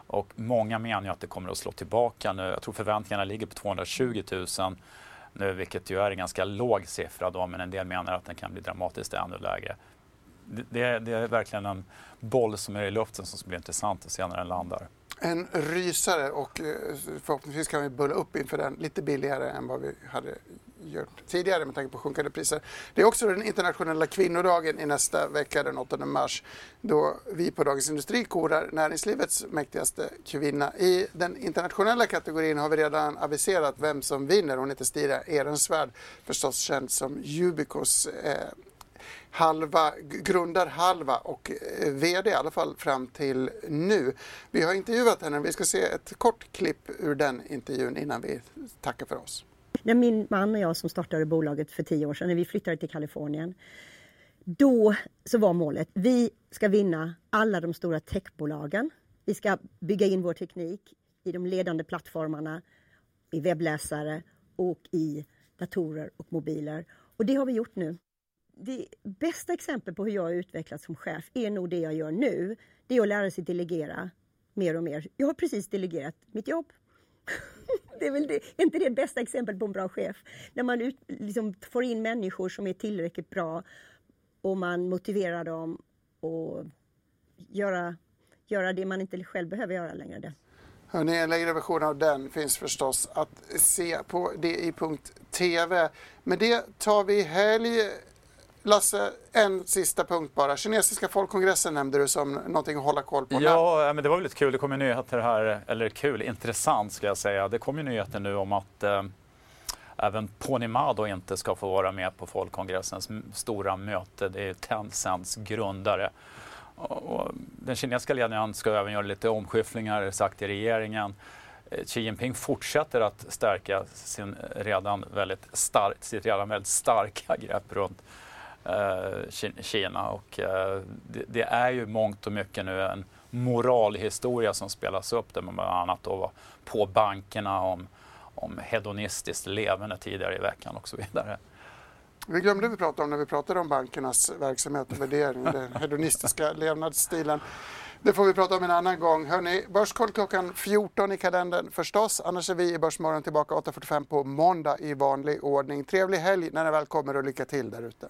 Speaker 2: Och många menar ju att det kommer att slå tillbaka nu. Jag tror förväntningarna ligger på 220 000 nu, vilket ju är en ganska låg siffra då, men en del menar att den kan bli dramatiskt ännu lägre. Det, det är verkligen en boll som är i luften som ska bli intressant att se när den landar.
Speaker 1: En rysare och eh, förhoppningsvis kan vi bulla upp inför den lite billigare än vad vi hade gjort tidigare med tanke på sjunkande priser. Det är också den internationella kvinnodagen i nästa vecka den 8 mars då vi på Dagens Industri korar näringslivets mäktigaste kvinna. I den internationella kategorin har vi redan aviserat vem som vinner. Hon heter Stira Ehrensvärd, förstås känd som Jubicos eh, halva, grundar halva och eh, VD i alla fall fram till nu. Vi har intervjuat henne. Vi ska se ett kort klipp ur den intervjun innan vi tackar för oss.
Speaker 7: När min man och jag som startade bolaget för tio år sedan, när vi flyttade till Kalifornien, då så var målet, vi ska vinna alla de stora techbolagen. Vi ska bygga in vår teknik i de ledande plattformarna, i webbläsare och i datorer och mobiler. Och det har vi gjort nu. Det bästa exemplet på hur jag har utvecklats som chef är nog det jag gör nu. Det är att lära sig delegera mer och mer. Jag har precis delegerat mitt jobb det är väl det, inte det bästa exemplet på en bra chef? När man ut, liksom, får in människor som är tillräckligt bra och man motiverar dem att göra, göra det man inte själv behöver göra längre.
Speaker 1: Hörrni, en längre version av den finns förstås att se på di.tv. Med det tar vi helg Lasse, en sista punkt bara. Kinesiska folkkongressen nämnde du som någonting att hålla koll på.
Speaker 2: Ja, men det var väldigt kul. Det kom ju nyheter här, eller kul, intressant ska jag säga. Det kom ju nyheter nu om att eh, även Ponimado inte ska få vara med på folkkongressens stora möte. Det är Tencents grundare. och den kinesiska ledningen ska även göra lite omskyfflingar, sagt i regeringen. Eh, Xi Jinping fortsätter att stärka sin redan väldigt stark, sitt redan väldigt starka grepp runt Kina. Och, eh, det, det, är ju mångt och mycket nu en moralhistoria som spelas upp där man bland annat då var på bankerna om, om hedonistiskt levande tidigare i veckan och så vidare.
Speaker 1: Vi glömde vi prata om när vi pratade om bankernas verksamhet och värdering, den hedonistiska levnadsstilen. Det får vi prata om en annan gång. Hörrni, Börskoll klockan 14 i kalendern förstås. Annars är vi i Börsmorgon tillbaka 8.45 på måndag i vanlig ordning. Trevlig helg när ni väl kommer och lycka till där ute.